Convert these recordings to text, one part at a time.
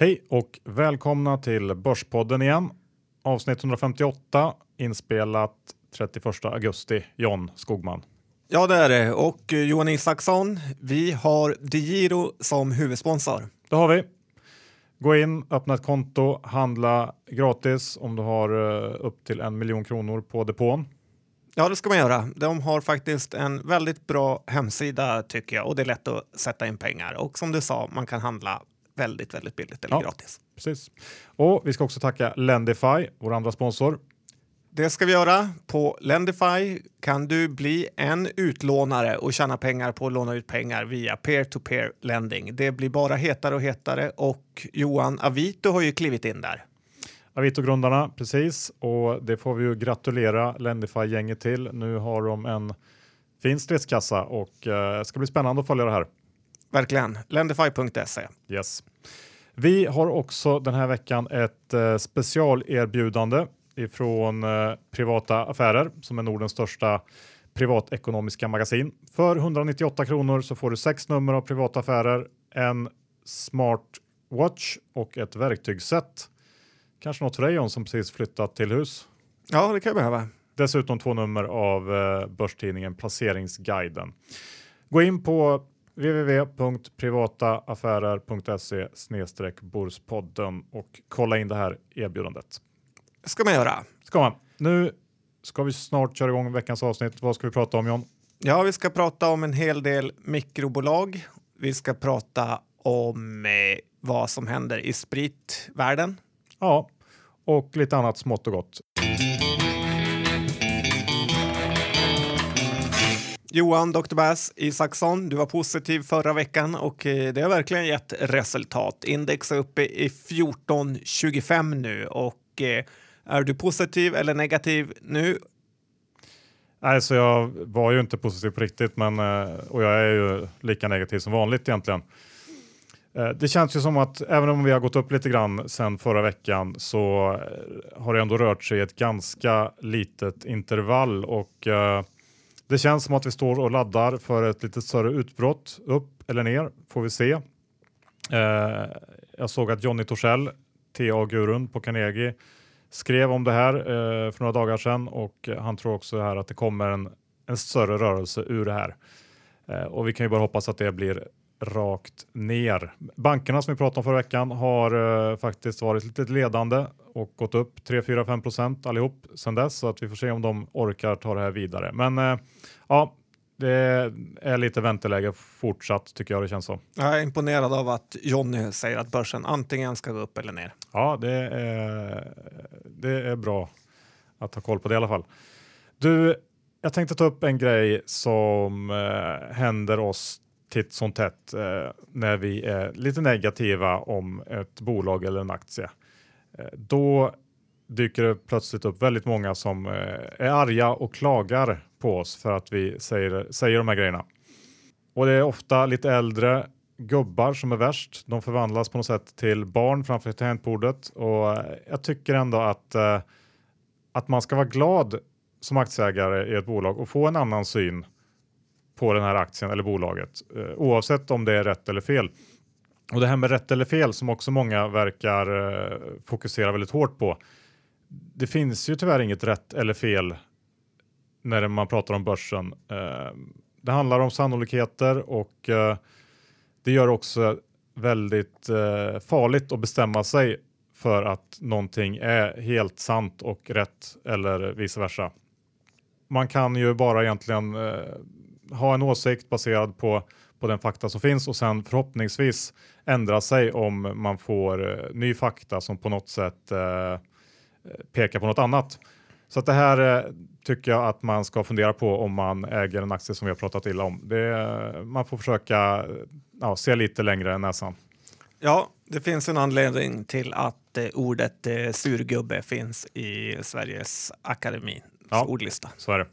Hej och välkomna till Börspodden igen. Avsnitt 158 inspelat 31 augusti. John Skogman. Ja, det är det. Och eh, Johan Isaksson, vi har DeGiro som huvudsponsor. Det har vi. Gå in, öppna ett konto, handla gratis om du har eh, upp till en miljon kronor på depån. Ja, det ska man göra. De har faktiskt en väldigt bra hemsida tycker jag och det är lätt att sätta in pengar. Och som du sa, man kan handla väldigt, väldigt billigt eller Ja. gratis. Precis. Och vi ska också tacka Lendify, vår andra sponsor. Det ska vi göra. På Lendify kan du bli en utlånare och tjäna pengar på att låna ut pengar via peer-to-peer lending. Det blir bara hetare och hetare och Johan Avito har ju klivit in där. Avito-grundarna, precis. Och det får vi ju gratulera Lendify-gänget till. Nu har de en fin stridskassa och eh, det ska bli spännande att följa det här. Verkligen. Lendify.se. Yes. Vi har också den här veckan ett eh, specialerbjudande ifrån eh, Privata Affärer som är Nordens största privatekonomiska magasin. För 198 kronor så får du sex nummer av Privata Affärer, en smartwatch och ett verktygsset. Kanske något för dig John som precis flyttat till hus. Ja, det kan jag behöva. Dessutom två nummer av eh, börstidningen Placeringsguiden. Gå in på www.privataaffärer.se borspodden och kolla in det här erbjudandet. Det ska man göra. Ska man. Nu ska vi snart köra igång veckans avsnitt. Vad ska vi prata om John? Ja, vi ska prata om en hel del mikrobolag. Vi ska prata om eh, vad som händer i spritvärlden. Ja, och lite annat smått och gott. Johan Dr. Bass Isaksson, du var positiv förra veckan och eh, det har verkligen gett resultat. Index är uppe i 14,25 nu och eh, är du positiv eller negativ nu? Nej, så jag var ju inte positiv på riktigt, men eh, och jag är ju lika negativ som vanligt egentligen. Det känns ju som att även om vi har gått upp lite grann sen förra veckan så har det ändå rört sig i ett ganska litet intervall och eh, det känns som att vi står och laddar för ett lite större utbrott upp eller ner får vi se. Eh, Jag såg att Johnny Torssell, TA-gurun på Carnegie, skrev om det här eh, för några dagar sedan och han tror också här att det kommer en, en större rörelse ur det här. Eh, och vi kan ju bara hoppas att det blir rakt ner. Bankerna som vi pratade om förra veckan har eh, faktiskt varit lite ledande och gått upp 3, 4, 5 procent allihop sedan dess så att vi får se om de orkar ta det här vidare. Men eh, ja, det är lite vänteläge fortsatt tycker jag det känns som. Jag är imponerad av att Jonny säger att börsen antingen ska gå upp eller ner. Ja, det är, det är bra att ha koll på det i alla fall. Du, jag tänkte ta upp en grej som eh, händer oss titt som tätt eh, när vi är lite negativa om ett bolag eller en aktie. Eh, då dyker det plötsligt upp väldigt många som eh, är arga och klagar på oss för att vi säger, säger de här grejerna. Och det är ofta lite äldre gubbar som är värst. De förvandlas på något sätt till barn framför tangentbordet och eh, jag tycker ändå att, eh, att man ska vara glad som aktieägare i ett bolag och få en annan syn på den här aktien eller bolaget eh, oavsett om det är rätt eller fel. Och det här med rätt eller fel som också många verkar eh, fokusera väldigt hårt på. Det finns ju tyvärr inget rätt eller fel när man pratar om börsen. Eh, det handlar om sannolikheter och eh, det gör också väldigt eh, farligt att bestämma sig för att någonting är helt sant och rätt eller vice versa. Man kan ju bara egentligen eh, ha en åsikt baserad på, på den fakta som finns och sen förhoppningsvis ändra sig om man får eh, ny fakta som på något sätt eh, pekar på något annat. Så att det här eh, tycker jag att man ska fundera på om man äger en aktie som vi har pratat illa om. Det, eh, man får försöka ja, se lite längre än näsan. Ja, det finns en anledning till att eh, ordet eh, surgubbe finns i Sveriges akademi. Ja. ordlista. Så är det.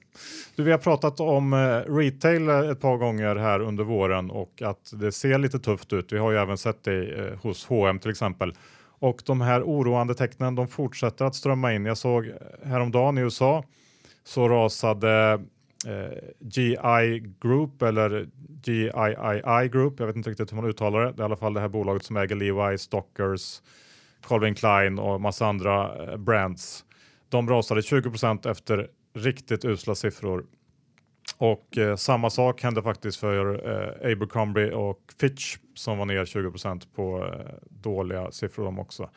Du, vi har pratat om eh, retail eh, ett par gånger här under våren och att det ser lite tufft ut. Vi har ju även sett det eh, hos H&M till exempel. Och de här oroande tecknen de fortsätter att strömma in. Jag såg häromdagen i USA så rasade eh, GI Group eller GIII Group. Jag vet inte riktigt hur man uttalar det. Det är i alla fall det här bolaget som äger Levi, Stockers, Calvin Klein och massa andra brands. De rasade 20% efter riktigt usla siffror. Och eh, samma sak hände faktiskt för eh, Abercrombie och Fitch som var ner 20% på eh, dåliga siffror de också.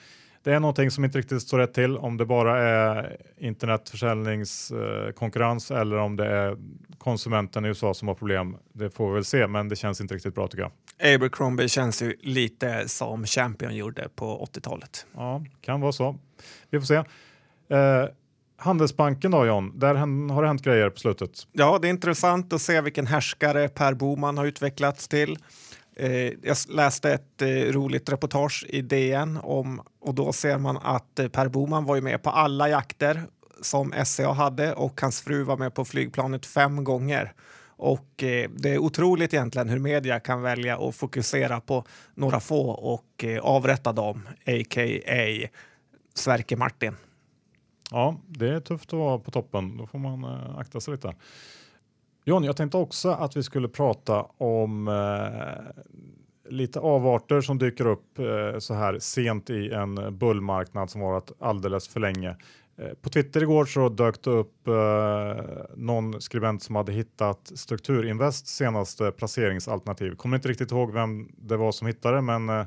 Det är någonting som inte riktigt står rätt till om det bara är internetförsäljningskonkurrens eller om det är konsumenten i USA som har problem. Det får vi väl se, men det känns inte riktigt bra tycker jag. Abercrombie känns ju lite som Champion gjorde på 80-talet. Ja, kan vara så. Vi får se. Eh, Handelsbanken då John, där har det hänt grejer på slutet. Ja, det är intressant att se vilken härskare Per Boman har utvecklats till. Eh, jag läste ett eh, roligt reportage i DN om, och då ser man att eh, Per Boman var ju med på alla jakter som SCA hade och hans fru var med på flygplanet fem gånger. Och eh, det är otroligt egentligen hur media kan välja att fokusera på några få och eh, avrätta dem, a.k.a. Sverker Martin. Ja, det är tufft att vara på toppen. Då får man eh, akta sig lite. John, jag tänkte också att vi skulle prata om eh, lite avarter som dyker upp eh, så här sent i en bullmarknad som varit alldeles för länge. Eh, på Twitter igår så dök det upp eh, någon skribent som hade hittat Strukturinvest senaste placeringsalternativ. Kommer inte riktigt ihåg vem det var som hittade men eh,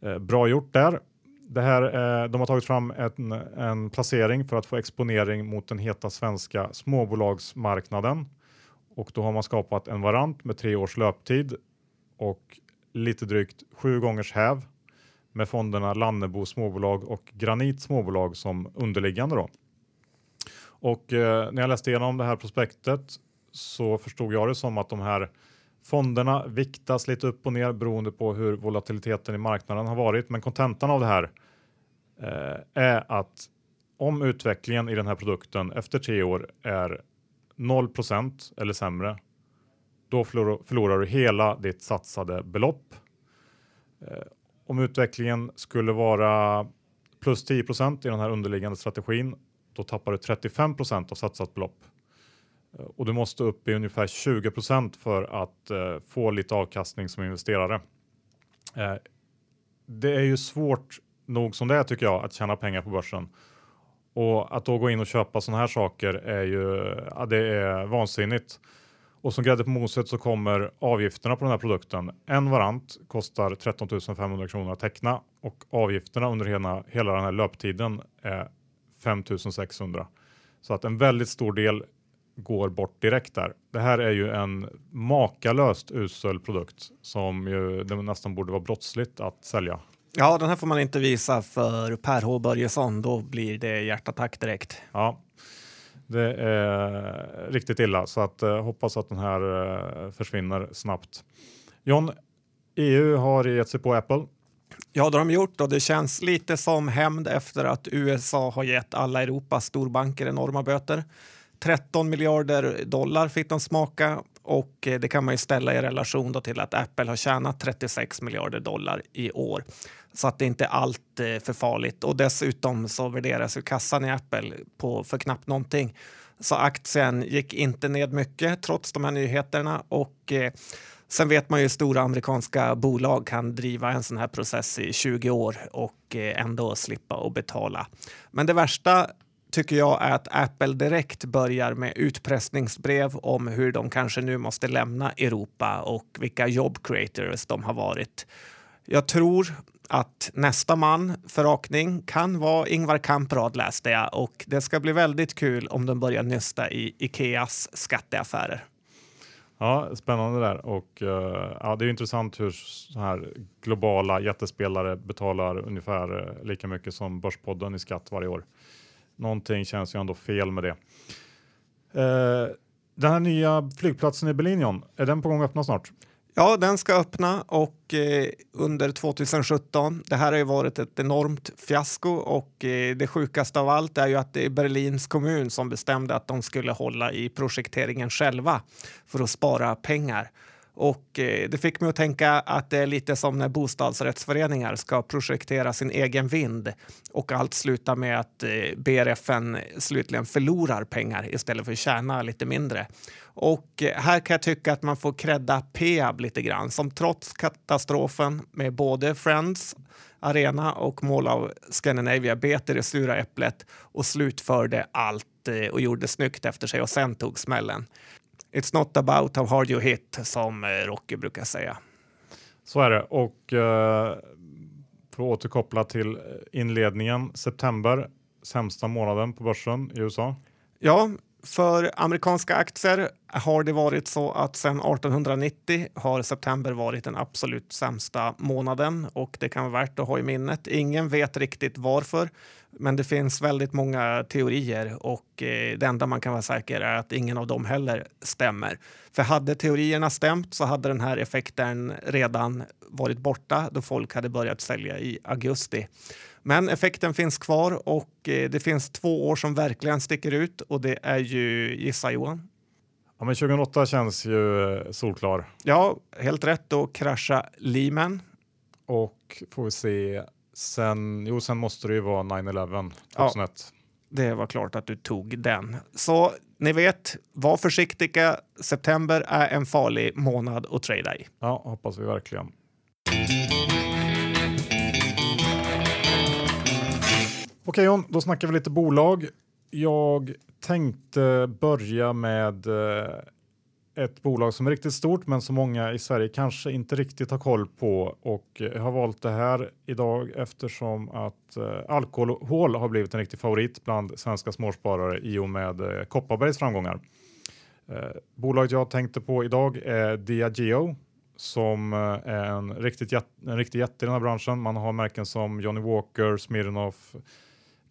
eh bra gjort där. Det här, eh, de har tagit fram en, en placering för att få exponering mot den heta svenska småbolagsmarknaden och då har man skapat en varant med tre års löptid och lite drygt sju gångers häv med fonderna Lannebo småbolag och Granit småbolag som underliggande. Då. Och eh, när jag läste igenom det här prospektet så förstod jag det som att de här fonderna viktas lite upp och ner beroende på hur volatiliteten i marknaden har varit. Men kontentan av det här eh, är att om utvecklingen i den här produkten efter tre år är 0% eller sämre, då förlorar du hela ditt satsade belopp. Eh, om utvecklingen skulle vara plus 10% i den här underliggande strategin, då tappar du 35% av satsat belopp. Och du måste upp i ungefär 20% för att eh, få lite avkastning som investerare. Eh, det är ju svårt nog som det är tycker jag att tjäna pengar på börsen. Och att då gå in och köpa sådana här saker är ju ja, det är vansinnigt. Och som grädde på moset så kommer avgifterna på den här produkten. En varant kostar 13 500 kronor att teckna och avgifterna under hela, hela den här löptiden är 5 600. Så att en väldigt stor del går bort direkt där. Det här är ju en makalöst usel produkt som ju det nästan borde vara brottsligt att sälja. Ja, den här får man inte visa för Per H Börjesson. Då blir det hjärtattack direkt. Ja, det är riktigt illa så att eh, hoppas att den här eh, försvinner snabbt. John, EU har gett sig på Apple. Ja, det har de gjort och det känns lite som hämnd efter att USA har gett alla Europas storbanker enorma böter. 13 miljarder dollar fick de smaka och eh, det kan man ju ställa i relation till att Apple har tjänat 36 miljarder dollar i år. Så att det inte är allt eh, för farligt. Och dessutom så värderas ju kassan i Apple på för knappt någonting. Så aktien gick inte ned mycket trots de här nyheterna. Och eh, sen vet man ju hur stora amerikanska bolag kan driva en sån här process i 20 år och eh, ändå slippa att betala. Men det värsta tycker jag är att Apple direkt börjar med utpressningsbrev om hur de kanske nu måste lämna Europa och vilka job creators de har varit. Jag tror att nästa man för rakning kan vara Ingvar Kamprad läste jag och det ska bli väldigt kul om de börjar nysta i Ikeas skatteaffärer. Ja, spännande där och uh, ja, det är intressant hur så här globala jättespelare betalar ungefär eh, lika mycket som Börspodden i skatt varje år. Någonting känns ju ändå fel med det. Eh, den här nya flygplatsen i Berlin, John, är den på gång att öppna snart? Ja, den ska öppna och eh, under 2017. Det här har ju varit ett enormt fiasko och eh, det sjukaste av allt är ju att det är Berlins kommun som bestämde att de skulle hålla i projekteringen själva för att spara pengar. Och eh, det fick mig att tänka att det är lite som när bostadsrättsföreningar ska projektera sin egen vind och allt slutar med att eh, BRFN slutligen förlorar pengar istället för att tjäna lite mindre. Och eh, här kan jag tycka att man får credda Peab lite grann som trots katastrofen med både Friends Arena och Mall of Scandinavia bet i det sura äpplet och slutförde allt eh, och gjorde snyggt efter sig och sen tog smällen. It's not about how hard you hit, som eh, Rocky brukar säga. Så är det. Och eh, för att återkoppla till inledningen, september, sämsta månaden på börsen i USA. Ja, för amerikanska aktier har det varit så att sedan 1890 har september varit den absolut sämsta månaden och det kan vara värt att ha i minnet. Ingen vet riktigt varför, men det finns väldigt många teorier och eh, det enda man kan vara säker är att ingen av dem heller stämmer. För hade teorierna stämt så hade den här effekten redan varit borta då folk hade börjat sälja i augusti. Men effekten finns kvar och eh, det finns två år som verkligen sticker ut och det är ju, gissa Johan? Ja, men 2008 känns ju eh, solklar. Ja, helt rätt. Då krascha Lehman. Och får vi se, sen, jo, sen måste det ju vara 9-11 2001. Ja, det var klart att du tog den. Så ni vet, var försiktiga. September är en farlig månad att trada i. Ja, hoppas vi verkligen. Okej John, då snackar vi lite bolag. Jag tänkte börja med eh, ett bolag som är riktigt stort men som många i Sverige kanske inte riktigt har koll på och jag har valt det här idag eftersom att eh, alkohol har blivit en riktig favorit bland svenska småsparare i och med Kopparbergs framgångar. Bolaget jag tänkte på idag är Diageo som är en, riktigt, en riktig jätte i den här branschen. Man har märken som Johnny Walker, Smirnoff,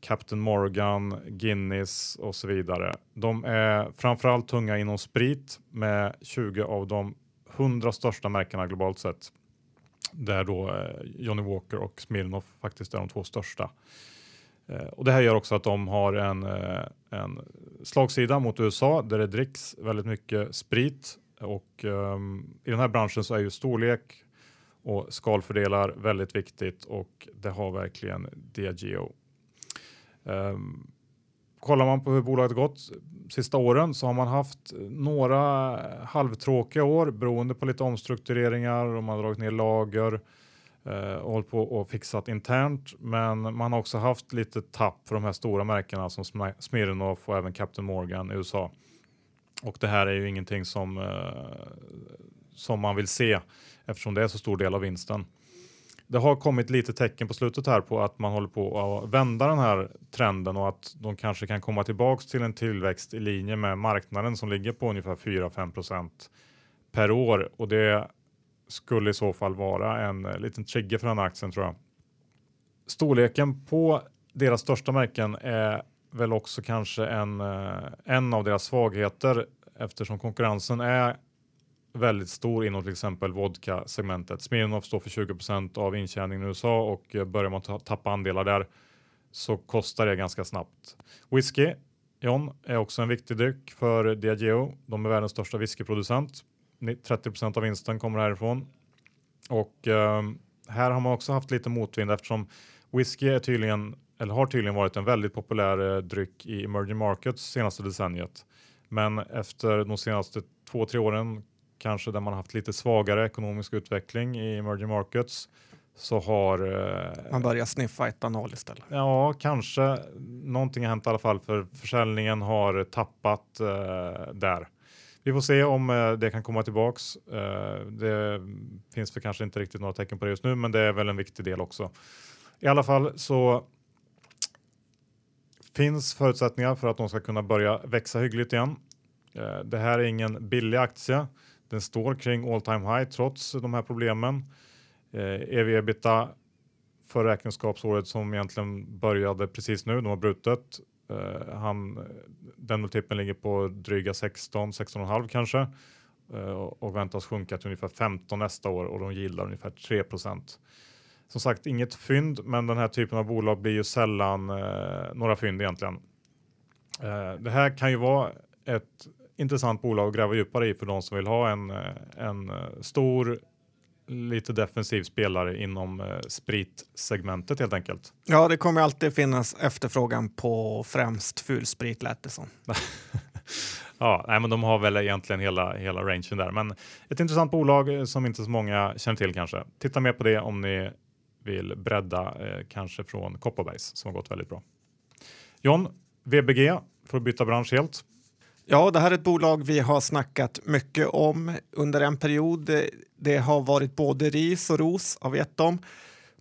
Captain Morgan, Guinness och så vidare. De är framförallt tunga inom sprit med 20 av de 100 största märkena globalt sett. Där då eh, Johnny Walker och Smirnoff faktiskt är de två största. Eh, och det här gör också att de har en, eh, en slagsida mot USA där det dricks väldigt mycket sprit och um, i den här branschen så är ju storlek och skalfördelar väldigt viktigt och det har verkligen Diageo Um, kollar man på hur bolaget gått sista åren så har man haft några halvtråkiga år beroende på lite omstruktureringar och man har dragit ner lager eh, och hållit på och fixat internt. Men man har också haft lite tapp för de här stora märkena som Smirnoff och även Captain Morgan i USA. Och det här är ju ingenting som, eh, som man vill se eftersom det är så stor del av vinsten det har kommit lite tecken på slutet här på att man håller på att vända den här trenden och att de kanske kan komma tillbaks till en tillväxt i linje med marknaden som ligger på ungefär 4-5 procent per år och det skulle i så fall vara en eh, liten trigger för den här aktien tror jag. Storleken på deras största märken är väl också kanske en, eh, en av deras svagheter eftersom konkurrensen är väldigt stor inom till exempel vodka-segmentet. Smirnoff står för 20% av intjäningen i USA och eh, börjar man tappa andelar där så kostar det ganska snabbt. Whisky, John, är också en viktig dryck för Diageo. De är världens största whiskyproducent. 30% av vinsten kommer härifrån. Och eh, här har man också haft lite motvind eftersom whisky är tydligen, eller har tydligen varit en väldigt populär eh, dryck i emerging markets senaste decenniet. Men efter de senaste två, tre åren kanske där man haft lite svagare ekonomisk utveckling i emerging markets så har eh, man börjar sniffa etanol istället. Ja, kanske någonting har hänt i alla fall för försäljningen har tappat eh, där. Vi får se om eh, det kan komma tillbaks. Eh, det finns för kanske inte riktigt några tecken på det just nu, men det är väl en viktig del också. I alla fall så finns förutsättningar för att de ska kunna börja växa hyggligt igen. Eh, det här är ingen billig aktie. Den står kring all time high trots de här problemen. Eh, ev ebita för räkenskapsåret som egentligen började precis nu, de har brutet. Eh, han, den multipeln ligger på dryga 16, 16,5 kanske eh, och väntas sjunka till ungefär 15 nästa år och de gillar ungefär 3% Som sagt, inget fynd, men den här typen av bolag blir ju sällan eh, några fynd egentligen. Eh, det här kan ju vara ett intressant bolag att gräva djupare i för de som vill ha en, eh, en eh, stor, lite defensiv spelare inom eh, spritsegmentet helt enkelt. Ja, det kommer alltid finnas efterfrågan på främst fulsprit lät det som. ja, nej, men de har väl egentligen hela, hela rangen där, men ett intressant bolag som inte så många känner till kanske. Titta mer på det om ni vill bredda, eh, kanske från Kopparbergs som har gått väldigt bra. John, VBG, för att byta bransch helt. Ja, det här är ett bolag vi har snackat mycket om under en period. Det har varit både ris och ros, har vi gett dem.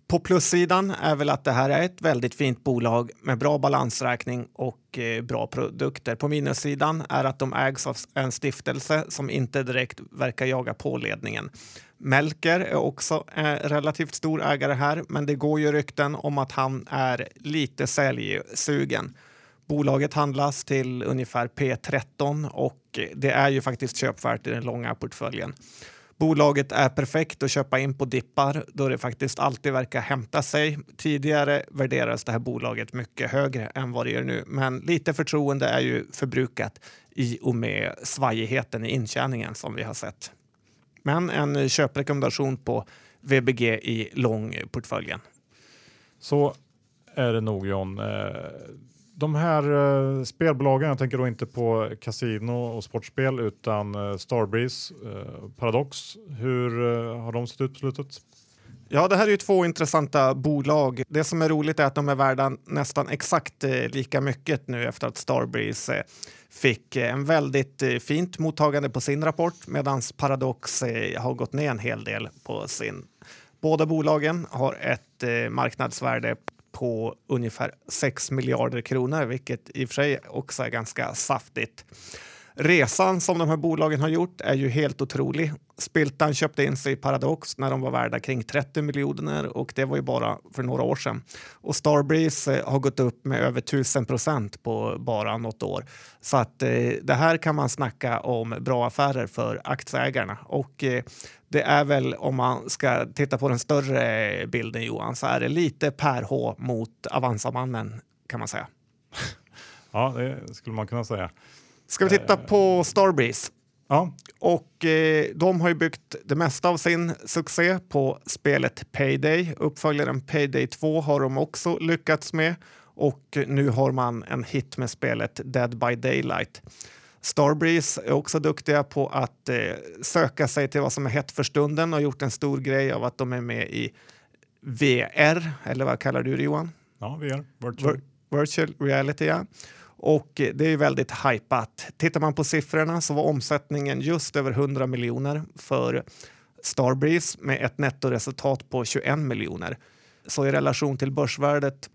På plussidan är väl att det här är ett väldigt fint bolag med bra balansräkning och eh, bra produkter. På minussidan är att de ägs av en stiftelse som inte direkt verkar jaga på ledningen. Melker är också en relativt stor ägare här, men det går ju rykten om att han är lite säljsugen. Bolaget handlas till ungefär P13 och det är ju faktiskt köpvärt i den långa portföljen. Bolaget är perfekt att köpa in på dippar då det faktiskt alltid verkar hämta sig. Tidigare värderades det här bolaget mycket högre än vad det gör nu, men lite förtroende är ju förbrukat i och med svajigheten i intjäningen som vi har sett. Men en köprekommendation på VBG i långportföljen. Så är det nog John. Eh, de här uh, spelbolagen, jag tänker då inte på kasino och sportspel utan uh, Starbreeze, uh, Paradox. Hur uh, har de sett ut på slutet? Ja, det här är ju två intressanta bolag. Det som är roligt är att de är värda nästan exakt lika mycket nu efter att Starbreeze fick en väldigt fint mottagande på sin rapport medan Paradox har gått ner en hel del på sin. Båda bolagen har ett marknadsvärde på ungefär 6 miljarder kronor, vilket i och för sig också är ganska saftigt. Resan som de här bolagen har gjort är ju helt otrolig. Spiltan köpte in sig i Paradox när de var värda kring 30 miljoner och det var ju bara för några år sedan. Och Starbreeze eh, har gått upp med över 1000 procent på bara något år. Så att eh, det här kan man snacka om bra affärer för aktieägarna. Och eh, det är väl om man ska titta på den större bilden Johan så är det lite Per H mot Avanza-mannen kan man säga. Ja, det skulle man kunna säga. Ska vi titta på Starbreeze? Ja. Och eh, de har ju byggt det mesta av sin succé på spelet Payday. Uppföljaren Payday 2 har de också lyckats med och nu har man en hit med spelet Dead by Daylight. Starbreeze är också duktiga på att eh, söka sig till vad som är hett för stunden och gjort en stor grej av att de är med i VR, eller vad kallar du det Johan? Ja, VR. Virtual, Vir virtual reality, ja. Och det är väldigt hypat. Tittar man på siffrorna så var omsättningen just över 100 miljoner för Starbreeze med ett nettoresultat på 21 miljoner. Så i relation till börsvärdet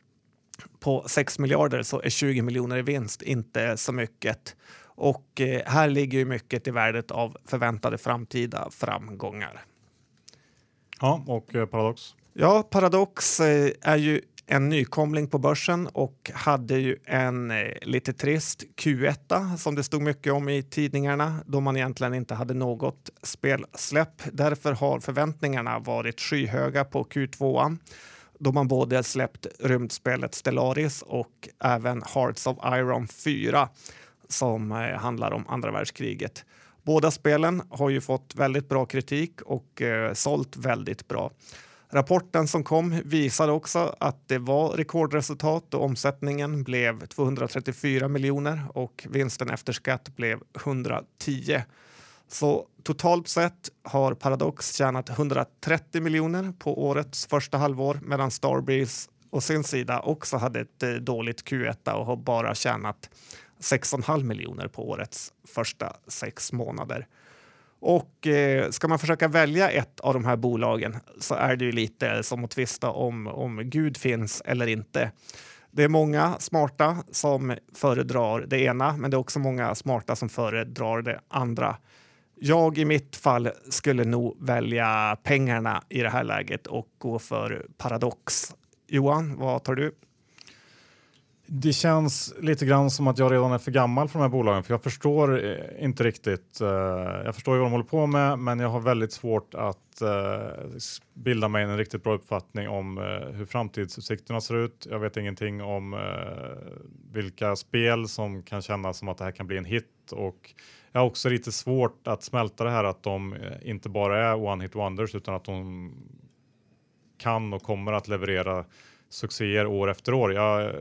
på 6 miljarder så är 20 miljoner i vinst inte så mycket. Och eh, här ligger ju mycket i värdet av förväntade framtida framgångar. Ja, och eh, Paradox? Ja, Paradox eh, är ju en nykomling på börsen och hade ju en lite trist Q1 som det stod mycket om i tidningarna då man egentligen inte hade något spelsläpp. Därför har förväntningarna varit skyhöga på Q2 då man både släppt rymdspelet Stellaris och även Hearts of Iron 4 som eh, handlar om andra världskriget. Båda spelen har ju fått väldigt bra kritik och eh, sålt väldigt bra. Rapporten som kom visade också att det var rekordresultat och omsättningen blev 234 miljoner och vinsten efter skatt blev 110. Så totalt sett har Paradox tjänat 130 miljoner på årets första halvår medan Starbreeze å sin sida också hade ett eh, dåligt Q1 och har bara tjänat 6,5 miljoner på årets första sex månader. Och eh, ska man försöka välja ett av de här bolagen så är det ju lite som att tvista om, om Gud finns eller inte. Det är många smarta som föredrar det ena, men det är också många smarta som föredrar det andra. Jag i mitt fall skulle nog välja pengarna i det här läget och gå för Paradox. Johan, vad tar du? Det känns lite grann som att jag redan är för gammal för de här bolagen, för jag förstår eh, inte riktigt. Eh, jag förstår ju vad de håller på med, men jag har väldigt svårt att eh, bilda mig en riktigt bra uppfattning om hur framtidsutsikterna ser ut. Jag vet ingenting om vilka spel som kan kännas som att det här kan bli en hit och jag har också lite svårt att smälta det här att de inte bara är one hit wonders utan att de kan och kommer att leverera succéer år efter år. Jag,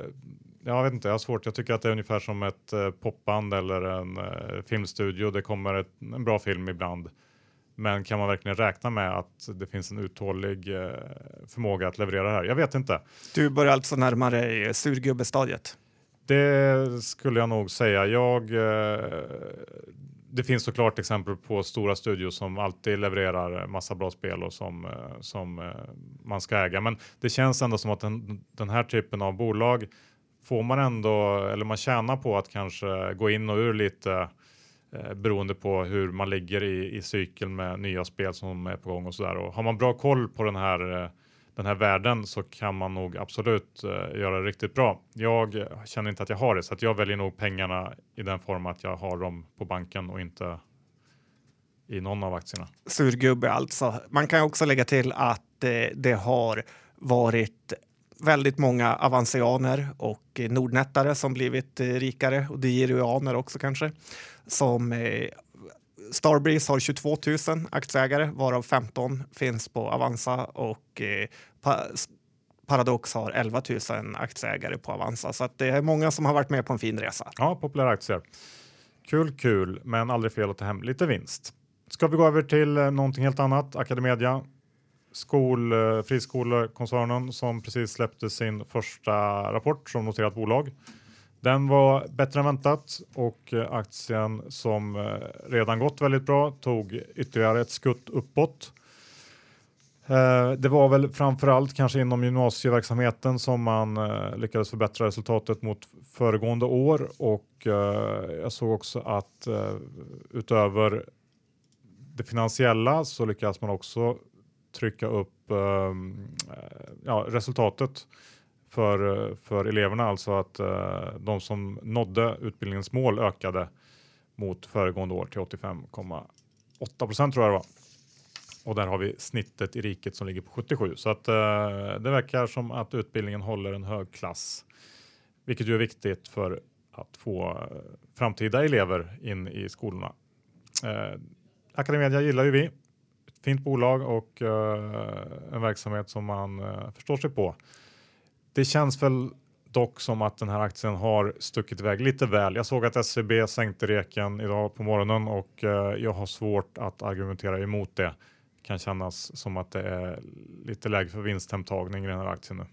jag vet inte, jag har svårt. Jag tycker att det är ungefär som ett eh, popband eller en eh, filmstudio. Det kommer ett, en bra film ibland. Men kan man verkligen räkna med att det finns en uthållig eh, förmåga att leverera det här? Jag vet inte. Du börjar alltså närma dig surgubbestadiet? Det skulle jag nog säga. Jag, det finns såklart exempel på stora studios som alltid levererar massa bra spel och som, som man ska äga. Men det känns ändå som att den, den här typen av bolag får man ändå, eller man tjänar på att kanske gå in och ur lite eh, beroende på hur man ligger i, i cykeln med nya spel som är på gång och sådär. Och har man bra koll på den här eh, den här världen så kan man nog absolut uh, göra det riktigt bra. Jag känner inte att jag har det så att jag väljer nog pengarna i den form att jag har dem på banken och inte i någon av aktierna. Surgubbe alltså. Man kan också lägga till att eh, det har varit väldigt många avansianer och nordnettare som blivit eh, rikare och dierianer också kanske som eh, Starbreeze har 22 000 aktieägare varav 15 finns på Avanza och eh, Paradox har 11 000 aktieägare på Avanza. Så det är många som har varit med på en fin resa. Ja, populära aktier. Kul, kul, men aldrig fel att ta hem lite vinst. Ska vi gå över till någonting helt annat? Academedia, skol, eh, friskolekoncernen som precis släppte sin första rapport som noterat bolag. Den var bättre än väntat och eh, aktien som eh, redan gått väldigt bra tog ytterligare ett skutt uppåt. Det var väl framförallt kanske inom gymnasieverksamheten som man lyckades förbättra resultatet mot föregående år och jag såg också att utöver det finansiella så lyckas man också trycka upp ehm, eh, ja, resultatet för, för eleverna, alltså att eh, de som nådde utbildningens mål ökade mot föregående år till 85,8 procent tror jag det var och där har vi snittet i riket som ligger på 77 så att eh, det verkar som att utbildningen håller en hög klass, vilket ju är viktigt för att få eh, framtida elever in i skolorna. Eh, Academedia gillar ju vi. Fint bolag och eh, en verksamhet som man eh, förstår sig på. Det känns väl dock som att den här aktien har stuckit iväg lite väl. Jag såg att SCB sänkte reken idag på morgonen och eh, jag har svårt att argumentera emot det kan kännas som att det är lite läge för vinsthemtagning i den här aktien nu.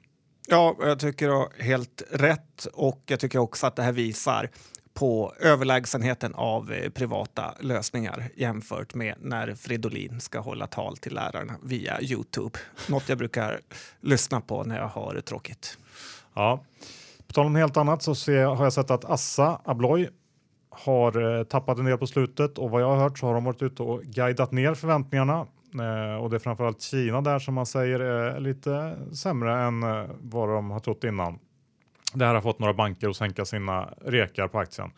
Ja, jag tycker du har helt rätt och jag tycker också att det här visar på överlägsenheten av eh, privata lösningar jämfört med när Fridolin ska hålla tal till lärarna via Youtube. Något jag brukar lyssna på när jag har det tråkigt. Ja, på tal om helt annat så ser, har jag sett att Assa Abloy har eh, tappat en del på slutet och vad jag har hört så har de varit ute och guidat ner förväntningarna eh, och det är framförallt Kina där som man säger är lite sämre än vad de har trott innan. Det här har fått några banker att sänka sina rekar på aktien.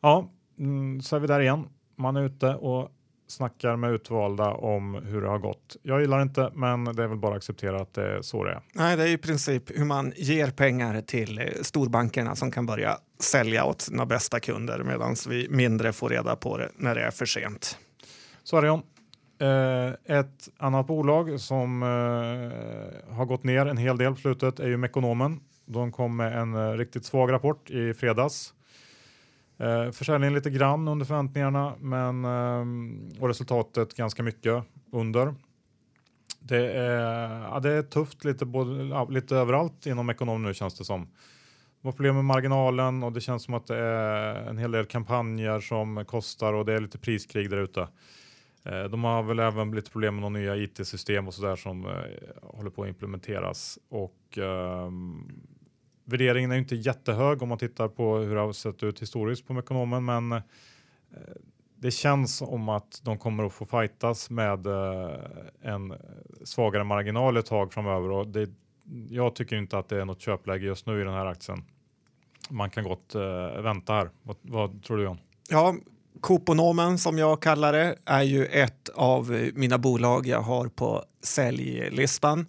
Ja, mm, så är vi där igen. Man är ute och snackar med utvalda om hur det har gått. Jag gillar inte, men det är väl bara att acceptera att det är så det är. Nej, det är i princip hur man ger pengar till eh, storbankerna som kan börja sälja åt sina bästa kunder medan vi mindre får reda på det när det är för sent. Så är det John. Eh, ett annat bolag som eh, har gått ner en hel del på slutet är ju Mekonomen. De kom med en eh, riktigt svag rapport i fredags. Eh, försäljningen lite grann under förväntningarna men, eh, och resultatet ganska mycket under. Det är, ja, det är tufft lite, både, ja, lite överallt inom ekonom nu känns det som. Det problem med marginalen och det känns som att det är en hel del kampanjer som kostar och det är lite priskrig där ute. Eh, de har väl även lite problem med några nya IT-system och så där som eh, håller på att implementeras och ehm, värderingen är inte jättehög om man tittar på hur det har sett ut historiskt på Mekonomen, men eh, det känns som att de kommer att få fightas med eh, en svagare marginal ett tag framöver och det, jag tycker inte att det är något köpläge just nu i den här aktien. man kan gott eh, vänta här. Vad, vad, tror du John? Ja, Koponomen som jag kallar det är ju ett av mina bolag jag har på säljlistan.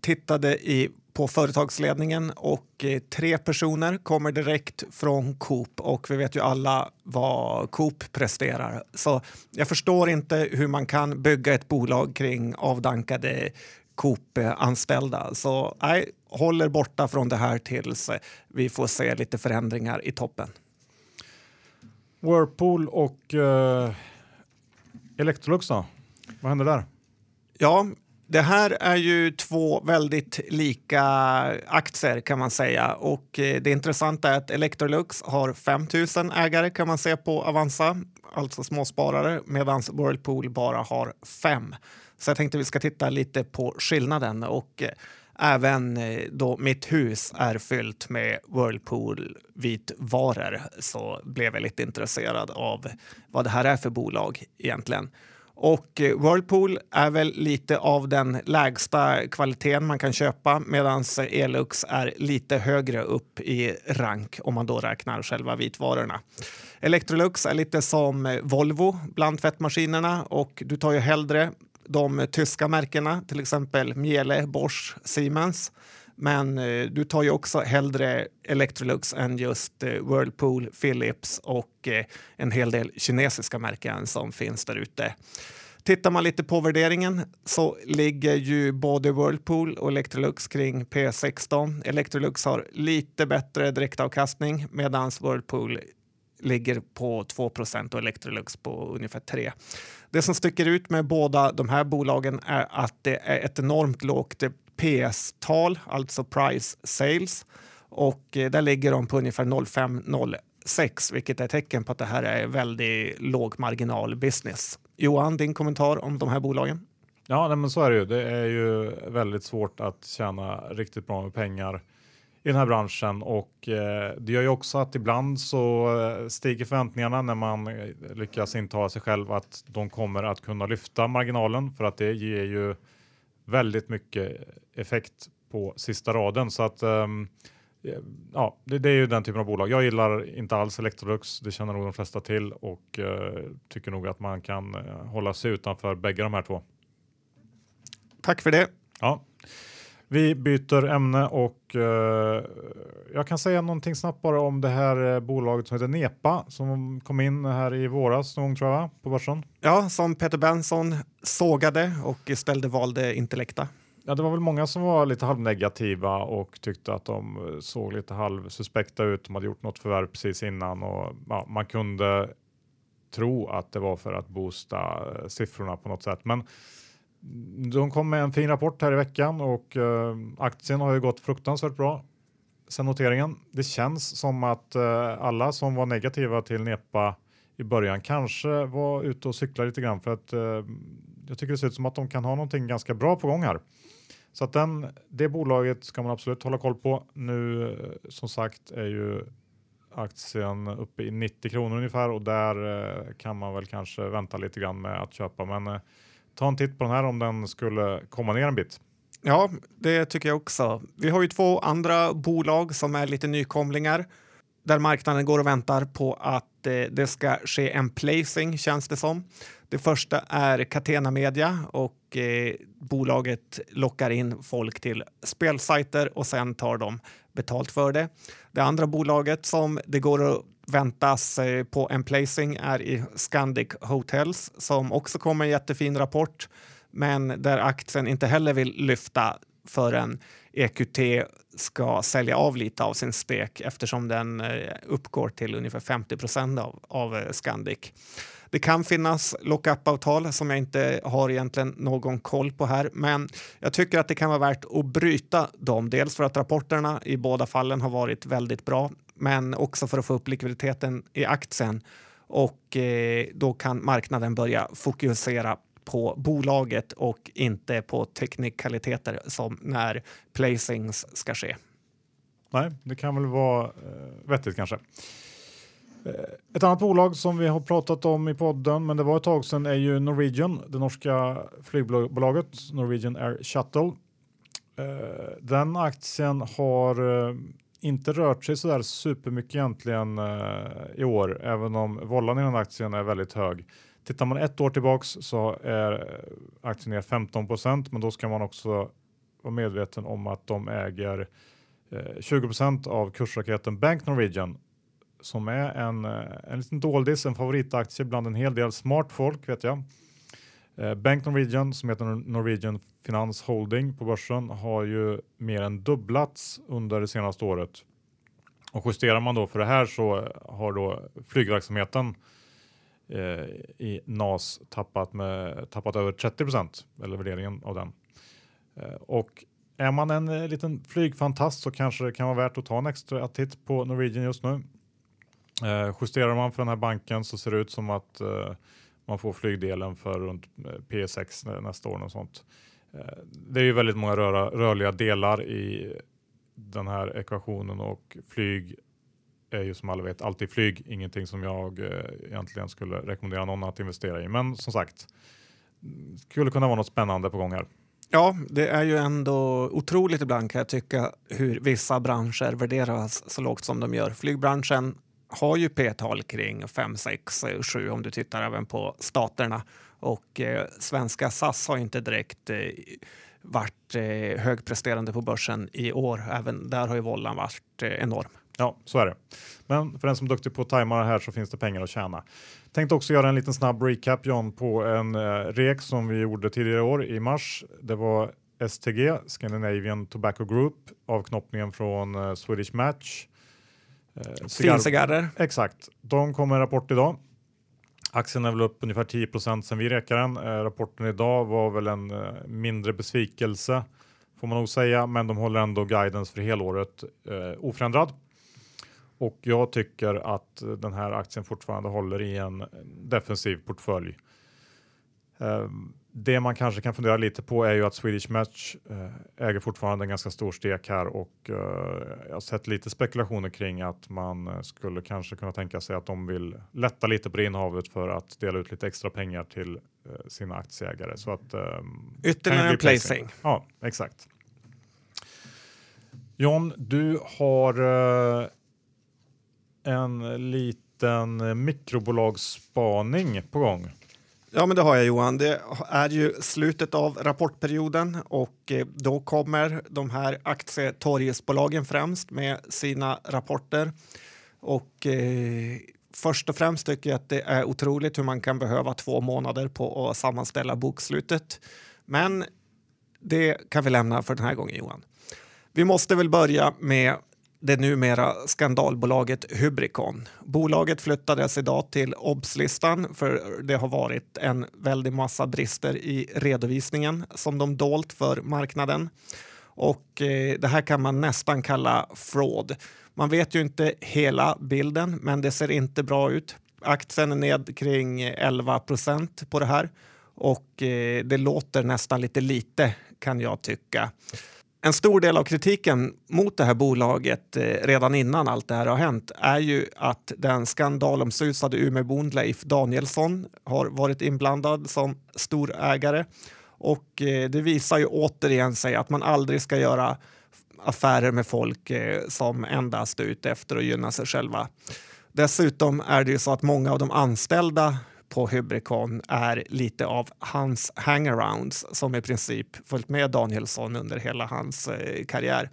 Tittade i på företagsledningen och eh, tre personer kommer direkt från Coop och vi vet ju alla vad Coop presterar. Så jag förstår inte hur man kan bygga ett bolag kring avdankade Coop-anställda. Så nej, håller borta från det här tills vi får se lite förändringar i toppen. Whirlpool och uh, Electrolux då? Vad händer där? Ja, det här är ju två väldigt lika aktier kan man säga och eh, det intressanta är att Electrolux har 5 000 ägare kan man se på Avanza, alltså småsparare, medan Whirlpool bara har fem. Så jag tänkte vi ska titta lite på skillnaden och eh, även eh, då mitt hus är fyllt med Whirlpool vitvaror så blev jag lite intresserad av vad det här är för bolag egentligen. Och eh, Whirlpool är väl lite av den lägsta kvaliteten man kan köpa medan Elux är lite högre upp i rank om man då räknar själva vitvarorna. Electrolux är lite som eh, Volvo bland tvättmaskinerna och du tar ju hellre de tyska märkena, till exempel Miele, Bosch, Siemens. Men eh, du tar ju också hellre Electrolux än just eh, Whirlpool, Philips och eh, en hel del kinesiska märken som finns där ute. Tittar man lite på värderingen så ligger ju både Whirlpool och Electrolux kring P16. Electrolux har lite bättre direktavkastning medan Whirlpool ligger på 2% och Electrolux på ungefär 3. Det som sticker ut med båda de här bolagen är att det är ett enormt lågt PS-tal, alltså price sales. Och eh, där ligger de på ungefär 0,5-0,6 vilket är ett tecken på att det här är väldigt låg marginal business. Johan, din kommentar om de här bolagen? Ja, nej, men så är det ju. Det är ju väldigt svårt att tjäna riktigt bra med pengar i den här branschen och eh, det gör ju också att ibland så eh, stiger förväntningarna när man eh, lyckas intala sig själv att de kommer att kunna lyfta marginalen för att det ger ju väldigt mycket effekt på sista raden så att um, ja, det, det, är ju den typen av bolag. Jag gillar inte alls Electrolux. Det känner nog de flesta till och uh, tycker nog att man kan uh, hålla sig utanför bägge de här två. Tack för det. Ja. Vi byter ämne och uh, jag kan säga någonting snabbt bara om det här bolaget som heter Nepa som kom in här i våras någon gång tror jag på börsen. Ja, som Peter Benson sågade och istället valde Intellecta. Ja, det var väl många som var lite halvnegativa och tyckte att de såg lite halvsuspekta ut. De hade gjort något förvärv precis innan och ja, man kunde tro att det var för att boosta siffrorna på något sätt. Men de kom med en fin rapport här i veckan och eh, aktien har ju gått fruktansvärt bra sen noteringen. Det känns som att eh, alla som var negativa till Nepa i början kanske var ute och cyklade lite grann för att eh, jag tycker det ser ut som att de kan ha någonting ganska bra på gång här. Så att den, det bolaget ska man absolut hålla koll på. Nu eh, som sagt är ju aktien uppe i 90 kronor ungefär och där eh, kan man väl kanske vänta lite grann med att köpa. Men eh, ta en titt på den här om den skulle komma ner en bit. Ja, det tycker jag också. Vi har ju två andra bolag som är lite nykomlingar där marknaden går och väntar på att eh, det ska ske en placing känns det som. Det första är Catena Media och eh, bolaget lockar in folk till spelsajter och sen tar de betalt för det. Det andra bolaget som det går att väntas eh, på en placing är i Scandic Hotels som också kommer en jättefin rapport men där aktien inte heller vill lyfta förrän EQT ska sälja av lite av sin stek eftersom den eh, uppgår till ungefär 50 procent av, av eh, Scandic. Det kan finnas lockup-avtal som jag inte har egentligen någon koll på här, men jag tycker att det kan vara värt att bryta dem. Dels för att rapporterna i båda fallen har varit väldigt bra, men också för att få upp likviditeten i aktien och eh, då kan marknaden börja fokusera på bolaget och inte på teknikaliteter som när placings ska ske. Nej, det kan väl vara eh, vettigt kanske. Eh, ett annat bolag som vi har pratat om i podden, men det var ett tag sedan, är ju Norwegian, det norska flygbolaget Norwegian Air Shuttle. Eh, den aktien har eh, inte rört sig så där supermycket egentligen eh, i år, även om vållan i den aktien är väldigt hög. Tittar man ett år tillbaks så är eh, aktien ner 15% men då ska man också vara medveten om att de äger eh, uh, 20% av kursraketen Bank Norwegian som är en, en liten doldis, en favoritaktie bland en hel del smart folk vet jag. Bank Norwegian som heter Norwegian Finans Holding på börsen har ju mer än dubblats under det senaste året. Och justerar man då för det här så har då flygverksamheten eh, i NAS tappat, med, tappat över 30% eller värderingen av den. Eh, och är man en eh, liten flygfantast så kanske det kan vara värt att ta en extra titt på Norwegian just nu. Eh, justerar man för den här banken så ser det ut som att eh, man får flygdelen för runt eh, P6 nästa år och sånt. Eh, det är ju väldigt många röra, rörliga delar i den här ekvationen och flyg är ju som alla vet alltid flyg, ingenting som jag eh, egentligen skulle rekommendera någon att investera i. Men som sagt, skulle kunna vara något spännande på gång här. Ja, det är ju ändå otroligt ibland kan jag tycka hur vissa branscher värderas så lågt som de gör. Flygbranschen har ju p-tal kring 5, 6, 7 om du tittar även på staterna och eh, svenska SAS har inte direkt eh, varit eh, högpresterande på börsen i år. Även där har ju vållan varit eh, enorm. Ja, så är det. Men för den som är duktig på att tajma här så finns det pengar att tjäna. Tänkte också göra en liten snabb recap John på en eh, rek som vi gjorde tidigare år i mars. Det var STG, Scandinavian Tobacco Group, avknoppningen från eh, Swedish Match. Eh, Cigarrer. Exakt. De kom med en rapport idag Aktien är väl upp ungefär 10% sen vi räkade den. Eh, rapporten idag var väl en eh, mindre besvikelse får man nog säga, men de håller ändå guidance för helåret eh, oförändrad. Och jag tycker att den här aktien fortfarande håller i en defensiv portfölj. Eh, det man kanske kan fundera lite på är ju att Swedish Match eh, äger fortfarande en ganska stor stek här och eh, jag har sett lite spekulationer kring att man eh, skulle kanske kunna tänka sig att de vill lätta lite på det innehavet för att dela ut lite extra pengar till sina aktieägare. Så att, eh, Ytterligare en placing. Ja, exakt. John, du har en liten mikrobolagsspaning på gång. Ja, men det har jag Johan. Det är ju slutet av rapportperioden och eh, då kommer de här aktietorgesbolagen främst med sina rapporter. Och eh, först och främst tycker jag att det är otroligt hur man kan behöva två månader på att sammanställa bokslutet. Men det kan vi lämna för den här gången Johan. Vi måste väl börja med det numera skandalbolaget Hybricon. Bolaget flyttades idag till OBS-listan för det har varit en väldig massa brister i redovisningen som de dolt för marknaden. Och eh, det här kan man nästan kalla fraud. Man vet ju inte hela bilden, men det ser inte bra ut. Aktien är ned kring 11 procent på det här och eh, det låter nästan lite lite kan jag tycka. En stor del av kritiken mot det här bolaget eh, redan innan allt det här har hänt är ju att den skandalomsusade Umeåbon Leif Danielsson har varit inblandad som storägare. Och eh, det visar ju återigen sig att man aldrig ska göra affärer med folk eh, som endast är ute efter att gynna sig själva. Dessutom är det ju så att många av de anställda på Hybricon är lite av hans hangarounds som i princip följt med Danielsson under hela hans eh, karriär.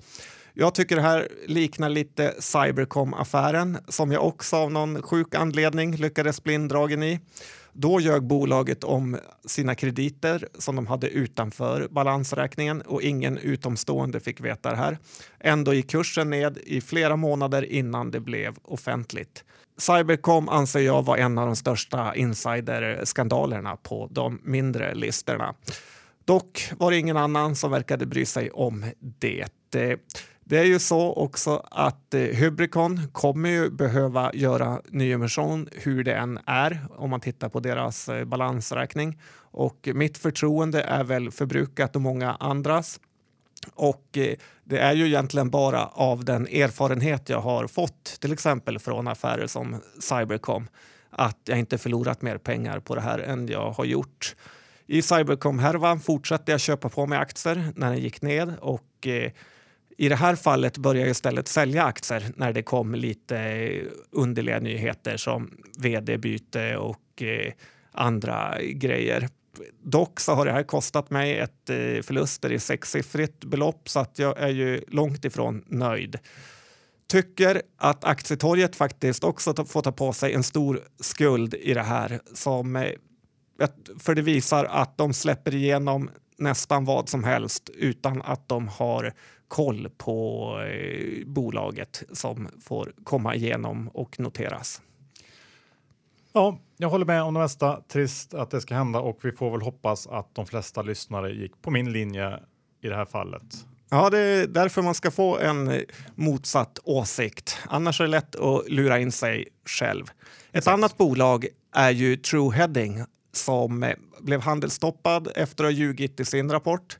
Jag tycker det här liknar lite Cybercom-affären som jag också av någon sjuk anledning lyckades bli indragen i. Då ljög bolaget om sina krediter som de hade utanför balansräkningen och ingen utomstående fick veta det här. Ändå gick kursen ned i flera månader innan det blev offentligt. Cybercom anser jag var en av de största insiderskandalerna på de mindre listorna. Dock var det ingen annan som verkade bry sig om det. Det är ju så också att eh, Hybricon kommer ju behöva göra nyemission hur det än är om man tittar på deras eh, balansräkning. Och mitt förtroende är väl förbrukat och många andras. Och eh, det är ju egentligen bara av den erfarenhet jag har fått, till exempel från affärer som Cybercom, att jag inte förlorat mer pengar på det här än jag har gjort. I Cybercom-härvan fortsatte jag köpa på mig aktier när den gick ned och eh, I det här fallet började jag istället sälja aktier när det kom lite underliga nyheter som vd-byte och eh, andra grejer. Dock så har det här kostat mig ett eh, förluster i sexsiffrigt belopp så att jag är ju långt ifrån nöjd. Tycker att aktietorget faktiskt också får ta på sig en stor skuld i det här som eh, för det visar att de släpper igenom nästan vad som helst utan att de har koll på eh, bolaget som får komma igenom och noteras. Ja, jag håller med om det mesta. Trist att det ska hända och vi får väl hoppas att de flesta lyssnare gick på min linje i det här fallet. Ja, det är därför man ska få en motsatt åsikt. Annars är det lätt att lura in sig själv. Ett Exakt. annat bolag är ju Trueheading som blev handelsstoppad efter att ha ljugit i sin rapport.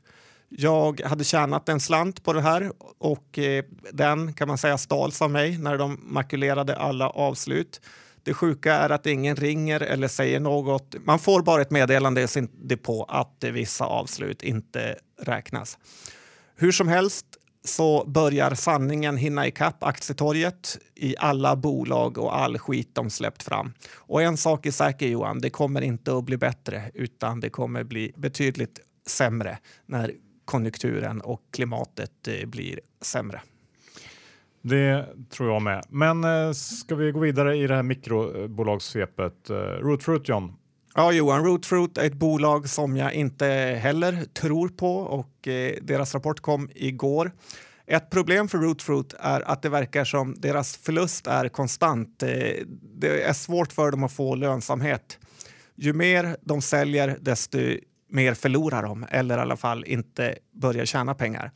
Jag hade tjänat en slant på det här och eh, den kan man säga stals av mig när de makulerade alla avslut. Det sjuka är att ingen ringer eller säger något. Man får bara ett meddelande i sin depå att vissa avslut inte räknas. Hur som helst så börjar sanningen hinna ikapp aktietorget i alla bolag och all skit de släppt fram. Och en sak är säker Johan, det kommer inte att bli bättre utan det kommer bli betydligt sämre när konjunkturen och klimatet eh, blir sämre. Det tror jag med. Men eh, ska vi gå vidare i det här mikrobolagssvepet? Eh, Rootfruit John, Ja, Johan, Rootfruit är ett bolag som jag inte heller tror på och eh, deras rapport kom igår. Ett problem för Rootfruit är att det verkar som deras förlust är konstant. Eh, det är svårt för dem att få lönsamhet. Ju mer de säljer, desto mer förlorar de eller i alla fall inte börjar tjäna pengar.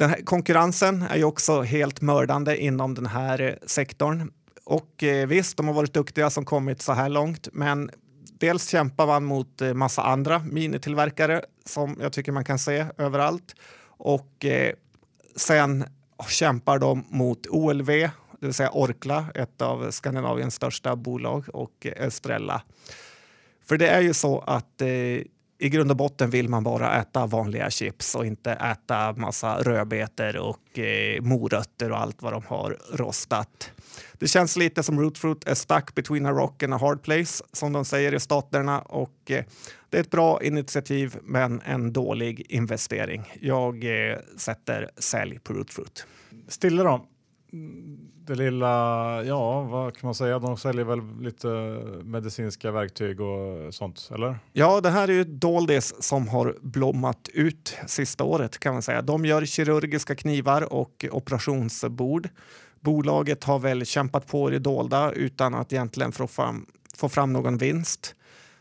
Den här konkurrensen är ju också helt mördande inom den här eh, sektorn. Och eh, visst, de har varit duktiga som kommit så här långt, men dels kämpar man mot eh, massa andra minitillverkare som jag tycker man kan se överallt. Och sen kämpar de mot OLV, det vill säga Orkla, ett av Skandinaviens största bolag, och Estrella. För det är ju så att i grund och botten vill man bara äta vanliga chips och inte äta massa rödbetor och eh, morötter och allt vad de har rostat. Det känns lite som Rootfruit är stuck between a rock and a hard place som de säger i staterna och eh, det är ett bra initiativ men en dålig investering. Jag eh, sätter sälj på Rootfruit. Stille då? Det lilla, ja vad kan man säga, de säljer väl lite medicinska verktyg och sånt, eller? Ja, det här är ju doldis som har blommat ut sista året kan man säga. De gör kirurgiska knivar och operationsbord. Bolaget har väl kämpat på i det dolda utan att egentligen få fram, få fram någon vinst.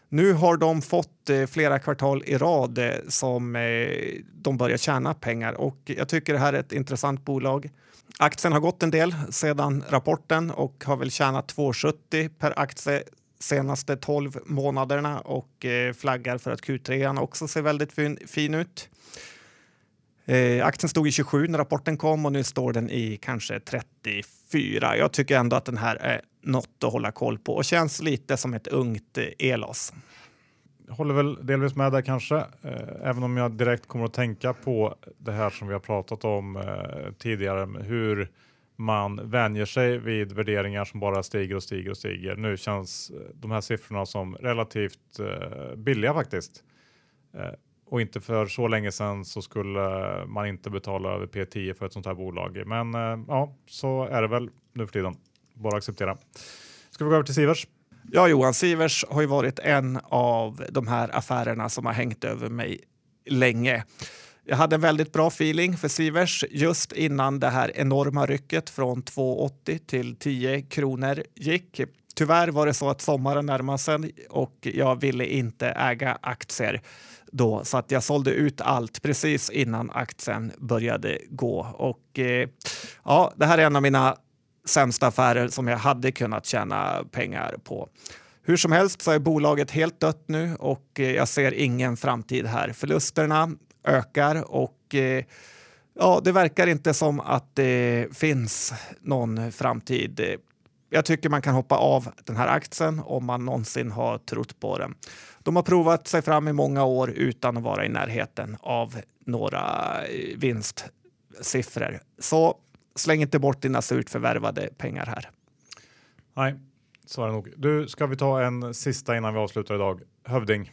Nu har de fått eh, flera kvartal i rad eh, som eh, de börjar tjäna pengar och jag tycker det här är ett intressant bolag. Aktien har gått en del sedan rapporten och har väl tjänat 2,70 per aktie senaste 12 månaderna och eh, flaggar för att Q3 också ser väldigt fin, fin ut. Eh, aktien stod i 27 när rapporten kom och nu står den i kanske 34. Jag tycker ändå att den här är något att hålla koll på och känns lite som ett ungt eh, Elos håller väl delvis med där kanske, eh, även om jag direkt kommer att tänka på det här som vi har pratat om eh, tidigare, hur man vänjer sig vid värderingar som bara stiger och stiger och stiger. Nu känns eh, de här siffrorna som relativt eh, billiga faktiskt. Eh, och inte för så länge sedan så skulle man inte betala över P10 för ett sånt här bolag. Men eh, ja, så är det väl nu för tiden. Bara acceptera. Ska vi gå över till Sivers? Ja, Johan Sivers har ju varit en av de här affärerna som har hängt över mig länge. Jag hade en väldigt bra feeling för Sivers just innan det här enorma rycket från 2,80 till 10 kronor gick. Tyvärr var det så att sommaren närmade sig och jag ville inte äga aktier då så att jag sålde ut allt precis innan aktien började gå. Och eh, ja, det här är en av mina sämsta affärer som jag hade kunnat tjäna pengar på. Hur som helst så är bolaget helt dött nu och eh, jag ser ingen framtid här. Förlusterna ökar och eh, ja, det verkar inte som att det finns någon framtid. Jag tycker man kan hoppa av den här aktien om man någonsin har trott på den. De har provat sig fram i många år utan att vara i närheten av några eh, vinstsiffror. Så släng inte bort dina surt förvärvade pengar här. Nej, så är det nog. Du, ska vi ta en sista innan vi avslutar idag? Hövding.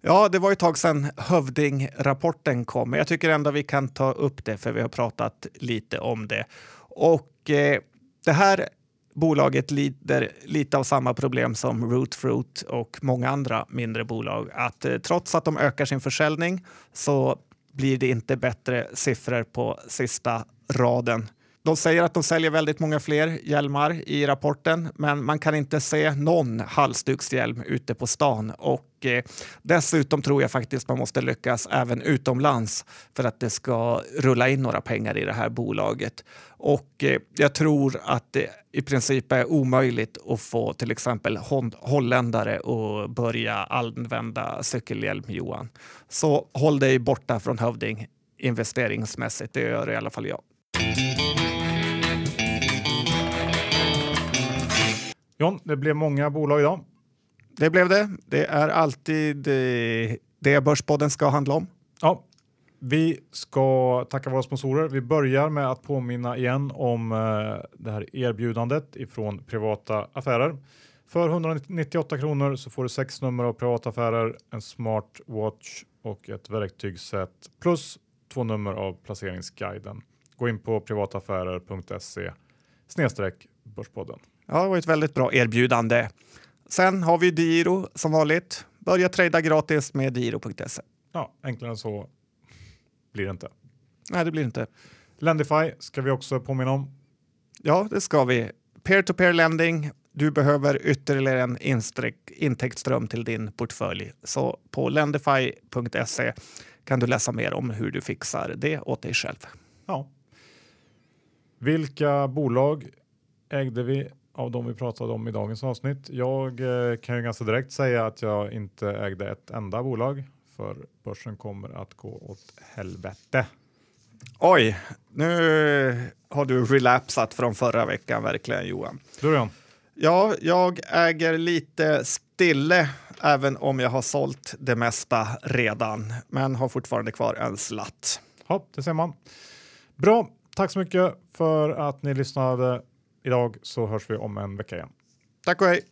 Ja, det var ett tag sedan Hövding-rapporten kom, men jag tycker ändå vi kan ta upp det för vi har pratat lite om det. Och eh, det här bolaget lider lite av samma problem som Rootfruit och många andra mindre bolag. Att eh, trots att de ökar sin försäljning så blir det inte bättre siffror på sista raden. De säger att de säljer väldigt många fler hjälmar i rapporten, men man kan inte se någon halsdukshjälm ute på stan. Och eh, dessutom tror jag faktiskt man måste lyckas även utomlands för att det ska rulla in några pengar i det här bolaget. Och eh, jag tror att det i princip är omöjligt att få till exempel holländare att börja använda cykelhjälm, Johan. Så håll dig borta från Hövding investeringsmässigt. Det gör i alla fall jag. John, det blev många bolag idag. Det blev det. Det är alltid eh, det Börspodden ska handla om. Ja, vi ska tacka våra sponsorer. Vi börjar med att påminna igen om eh, det här erbjudandet ifrån privata affärer. För 198 kronor så får du sex nummer av privata affärer, en smartwatch och ett verktygsset plus två nummer av placeringsguiden. Gå in på privataffärer.se snedstreck Börspodden. Ja, det var ett väldigt bra erbjudande. Sen har vi Diro som vanligt. Börja trada gratis med diro.se. Ja, enklare än så blir det inte. Nej, det blir inte. Lendify ska vi också påminna om. Ja, det ska vi. Peer-to-peer lending. Du behöver ytterligare en intäktsström till din portfölj. Så på lendify.se kan du läsa mer om hur du fixar det åt dig själv. Ja. Vilka bolag ägde vi av de vi pratade om i dagens avsnitt. Jag eh, kan ju ganska direkt säga att jag inte ägde ett enda bolag för börsen kommer att gå åt helvete. Oj, nu har du relapsat från förra veckan verkligen Johan. Du Jan? Ja, jag äger lite stille även om jag har sålt det mesta redan, men har fortfarande kvar en slatt. Ja, det ser man. Bra, tack så mycket för att ni lyssnade idag så hörs vi om en vecka igen. Tack och hej!